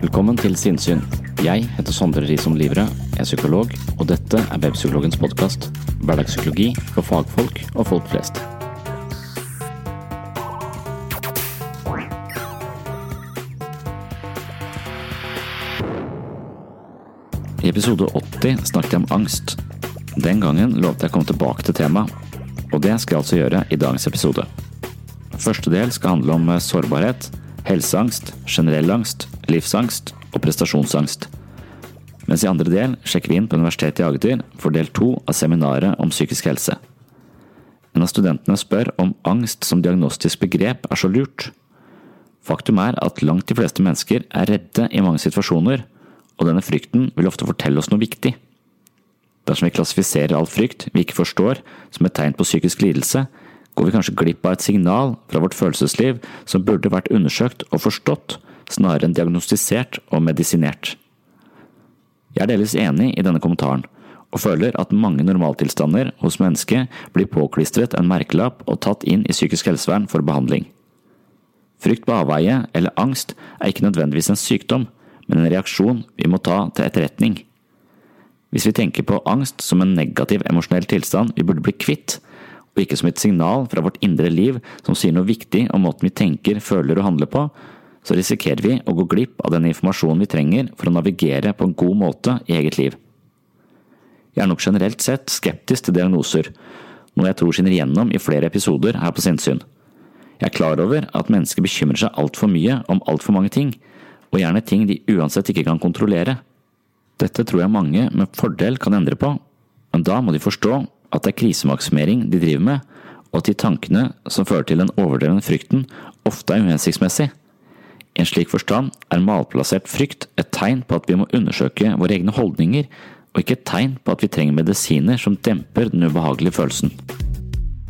Velkommen til Sinnsyn. Jeg heter Sondre Risom Livre, er psykolog, og dette er Webpsykologens podkast. Hverdagspsykologi for fagfolk og folk flest. I episode 80 snakket jeg om angst. Den gangen lovte jeg å komme tilbake til temaet, og det skal jeg altså gjøre i dagens episode. Første del skal handle om sårbarhet, helseangst, generell angst, livsangst og prestasjonsangst. Mens i andre del sjekker vi inn på Universitetet i Agder for del to av seminaret om psykisk helse. En av studentene spør om angst som diagnostisk begrep er så lurt. Faktum er at langt de fleste mennesker er redde i mange situasjoner, og denne frykten vil ofte fortelle oss noe viktig. Dersom vi klassifiserer all frykt vi ikke forstår som et tegn på psykisk lidelse, går vi kanskje glipp av et signal fra vårt følelsesliv som burde vært undersøkt og forstått, snarere enn diagnostisert og medisinert. Jeg er delvis enig i denne kommentaren, og føler at mange normaltilstander hos mennesket blir påklistret en merkelapp og tatt inn i psykisk helsevern for behandling. Frykt på avveie eller angst er ikke nødvendigvis en sykdom, men en reaksjon vi må ta til etterretning. Hvis vi tenker på angst som en negativ emosjonell tilstand vi burde bli kvitt, og ikke som et signal fra vårt indre liv som sier noe viktig om måten vi tenker, føler og handler på, så risikerer vi å gå glipp av den informasjonen vi trenger for å navigere på en god måte i eget liv. Jeg er nok generelt sett skeptisk til diagnoser, noe jeg tror skinner gjennom i flere episoder her på Sinnsyn. Jeg er klar over at mennesker bekymrer seg altfor mye om altfor mange ting, og gjerne ting de uansett ikke kan kontrollere. Dette tror jeg mange med fordel kan endre på, men da må de forstå at det er krisemaksimering de driver med, og at de tankene som fører til den overdrevne frykten, ofte er uhensiktsmessig. I en slik forstand er malplassert frykt et tegn på at vi må undersøke våre egne holdninger, og ikke et tegn på at vi trenger medisiner som demper den ubehagelige følelsen.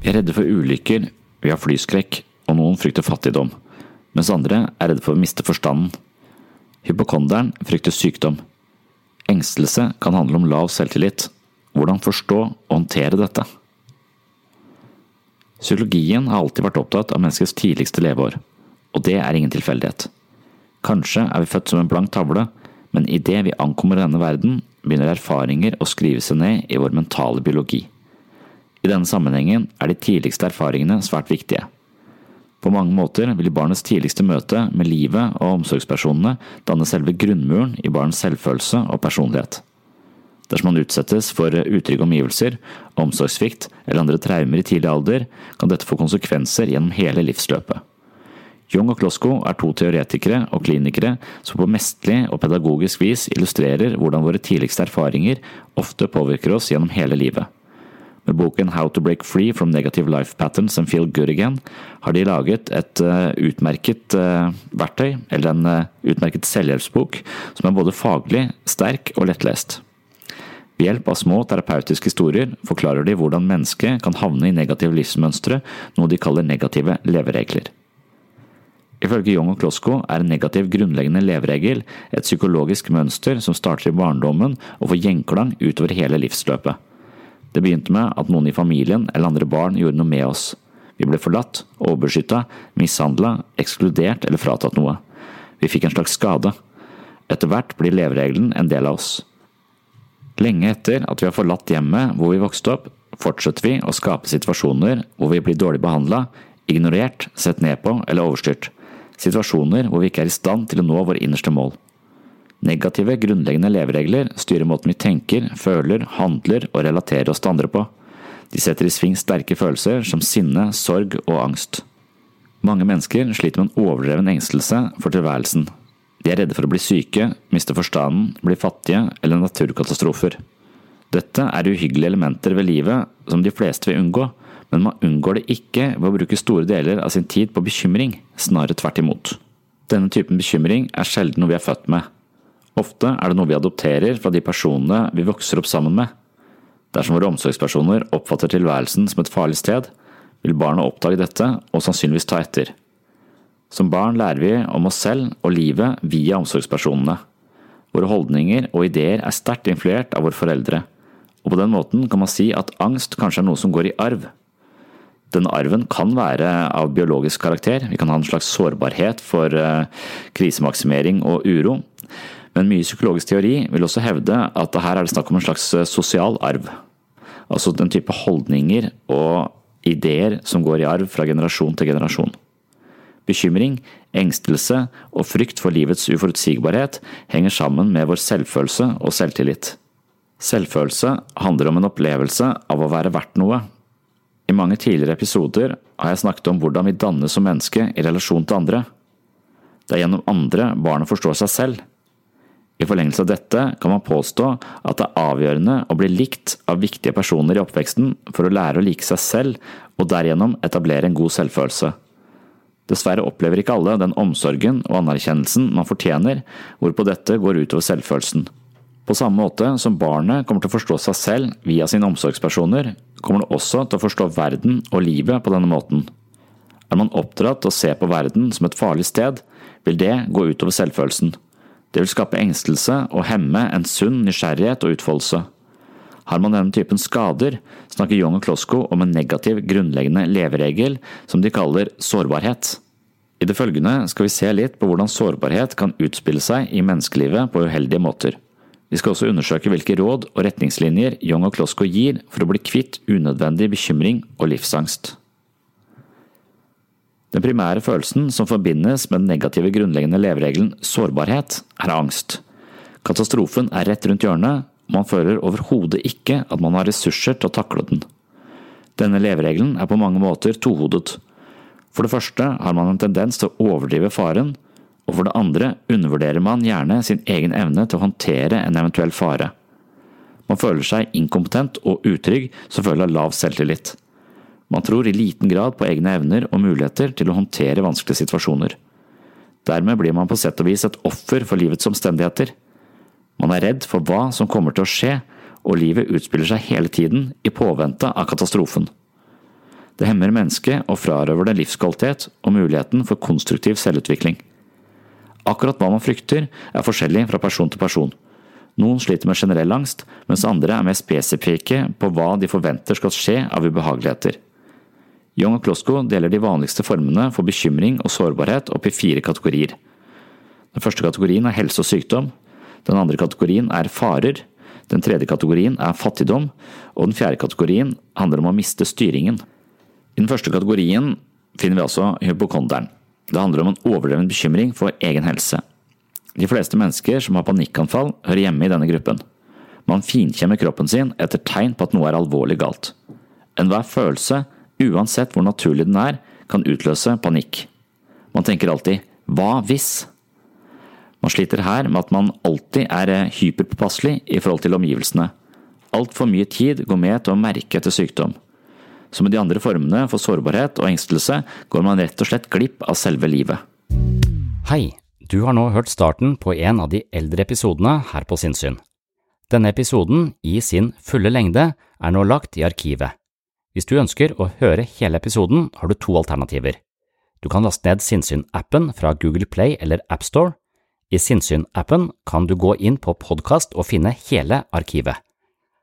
Vi er redde for ulykker, vi har flyskrekk, og noen frykter fattigdom, mens andre er redde for å miste forstanden. Hypokonderen frykter sykdom. Engstelse kan handle om lav selvtillit. Hvordan forstå og håndtere dette? Psykologien har alltid vært opptatt av menneskets tidligste leveår, og det er ingen tilfeldighet. Kanskje er vi født som en blank tavle, men idet vi ankommer denne verden, begynner erfaringer å skrive seg ned i vår mentale biologi. I denne sammenhengen er de tidligste erfaringene svært viktige. På mange måter vil barnets tidligste møte med livet og omsorgspersonene danne selve grunnmuren i barnets selvfølelse og personlighet. Dersom man utsettes for utrygge omgivelser, omsorgssvikt eller andre traumer i tidlig alder, kan dette få konsekvenser gjennom hele livsløpet. Jung og Klosko er to teoretikere og klinikere som på mesterlig og pedagogisk vis illustrerer hvordan våre tidligste erfaringer ofte påvirker oss gjennom hele livet. Med boken How to Break Free from Negative Life Patterns and Feel Good Again har de laget et uh, utmerket uh, verktøy, eller en uh, utmerket selvhjelpsbok, som er både faglig, sterk og lettlest. Ved hjelp av små terapeutiske historier forklarer de hvordan mennesket kan havne i negative livsmønstre, noe de kaller negative leveregler. Ifølge Young og Klosko er en negativ grunnleggende leveregel et psykologisk mønster som starter i barndommen og får gjenklang utover hele livsløpet. Det begynte med at noen i familien eller andre barn gjorde noe med oss. Vi ble forlatt, overbeskytta, mishandla, ekskludert eller fratatt noe. Vi fikk en slags skade. Etter hvert blir leveregelen en del av oss. Lenge etter at vi har forlatt hjemmet hvor vi vokste opp, fortsetter vi å skape situasjoner hvor vi blir dårlig behandla, ignorert, sett ned på eller overstyrt. Situasjoner hvor vi ikke er i stand til å nå våre innerste mål. Negative, grunnleggende leveregler styrer måten vi tenker, føler, handler og relaterer oss til andre på. De setter i sving sterke følelser som sinne, sorg og angst. Mange mennesker sliter med en overdreven engstelse for tilværelsen. De er redde for å bli syke, miste forstanden, bli fattige eller naturkatastrofer. Dette er uhyggelige elementer ved livet som de fleste vil unngå, men man unngår det ikke ved å bruke store deler av sin tid på bekymring, snarere tvert imot. Denne typen bekymring er sjelden noe vi er født med. Ofte er det noe vi adopterer fra de personene vi vokser opp sammen med. Dersom våre omsorgspersoner oppfatter tilværelsen som et farlig sted, vil barna oppdage dette og sannsynligvis ta etter. Som barn lærer vi om oss selv og livet via omsorgspersonene. Våre holdninger og ideer er sterkt influert av våre foreldre, og på den måten kan man si at angst kanskje er noe som går i arv. Denne arven kan være av biologisk karakter, vi kan ha en slags sårbarhet for eh, krisemaksimering og uro, men mye psykologisk teori vil også hevde at her er det snakk om en slags eh, sosial arv. Altså den type holdninger og ideer som går i arv fra generasjon til generasjon. Bekymring, engstelse og frykt for livets uforutsigbarhet henger sammen med vår selvfølelse og selvtillit. Selvfølelse handler om en opplevelse av å være verdt noe. I mange tidligere episoder har jeg snakket om hvordan vi dannes som menneske i relasjon til andre. Det er gjennom andre barnet forstår seg selv. I forlengelse av dette kan man påstå at det er avgjørende å bli likt av viktige personer i oppveksten for å lære å like seg selv og derigjennom etablere en god selvfølelse. Dessverre opplever ikke alle den omsorgen og anerkjennelsen man fortjener, hvorpå dette går utover selvfølelsen. På samme måte som barnet kommer til å forstå seg selv via sine omsorgspersoner, kommer det også til å forstå verden og livet på denne måten. Er man oppdratt til å se på verden som et farlig sted, vil det gå utover selvfølelsen. Det vil skape engstelse og hemme en sunn nysgjerrighet og utfoldelse. Har man denne typen skader, snakker Young og Klosko om en negativ grunnleggende leveregel som de kaller sårbarhet. I det følgende skal vi se litt på hvordan sårbarhet kan utspille seg i menneskelivet på uheldige måter. Vi skal også undersøke hvilke råd og retningslinjer Young og Klosko gir for å bli kvitt unødvendig bekymring og livsangst. Den primære følelsen som forbindes med den negative grunnleggende leveregelen sårbarhet, er angst. Katastrofen er rett rundt hjørnet, og man føler overhodet ikke at man har ressurser til å takle den. Denne leveregelen er på mange måter tohodet. For det første har man en tendens til å overdrive faren, og for det andre undervurderer man gjerne sin egen evne til å håndtere en eventuell fare. Man føler seg inkompetent og utrygg som følge av lav selvtillit. Man tror i liten grad på egne evner og muligheter til å håndtere vanskelige situasjoner. Dermed blir man på sett og vis et offer for livets omstendigheter. Man er redd for hva som kommer til å skje, og livet utspiller seg hele tiden i påvente av katastrofen. Det hemmer mennesket og frarøver det livskvalitet og muligheten for konstruktiv selvutvikling. Akkurat hva man frykter, er forskjellig fra person til person. Noen sliter med generell angst, mens andre er mer spesifikke på hva de forventer skal skje av ubehageligheter. Young og Klosko deler de vanligste formene for bekymring og sårbarhet opp i fire kategorier. Den første kategorien er helse og sykdom, den andre kategorien er farer, den tredje kategorien er fattigdom, og den fjerde kategorien handler om å miste styringen. I den første kategorien finner vi altså hypokonderen. Det handler om en overdreven bekymring for egen helse. De fleste mennesker som har panikkanfall, hører hjemme i denne gruppen. Man finkjemmer kroppen sin etter tegn på at noe er alvorlig galt. Enhver følelse uansett hvor naturlig den er, kan utløse panikk. Man tenker alltid hva hvis? Man sliter her med at man alltid er eh, hyperpåpasselig i forhold til omgivelsene. Altfor mye tid går med til å merke etter sykdom. Som med de andre formene for sårbarhet og engstelse går man rett og slett glipp av selve livet. Hei, du har nå hørt starten på en av de eldre episodene her på Sinnsyn. Denne episoden, i sin fulle lengde, er nå lagt i arkivet. Hvis du ønsker å høre hele episoden, har du to alternativer. Du kan laste ned Sinnsyn-appen fra Google Play eller AppStore. I Sinnsyn-appen kan du gå inn på podkast og finne hele arkivet.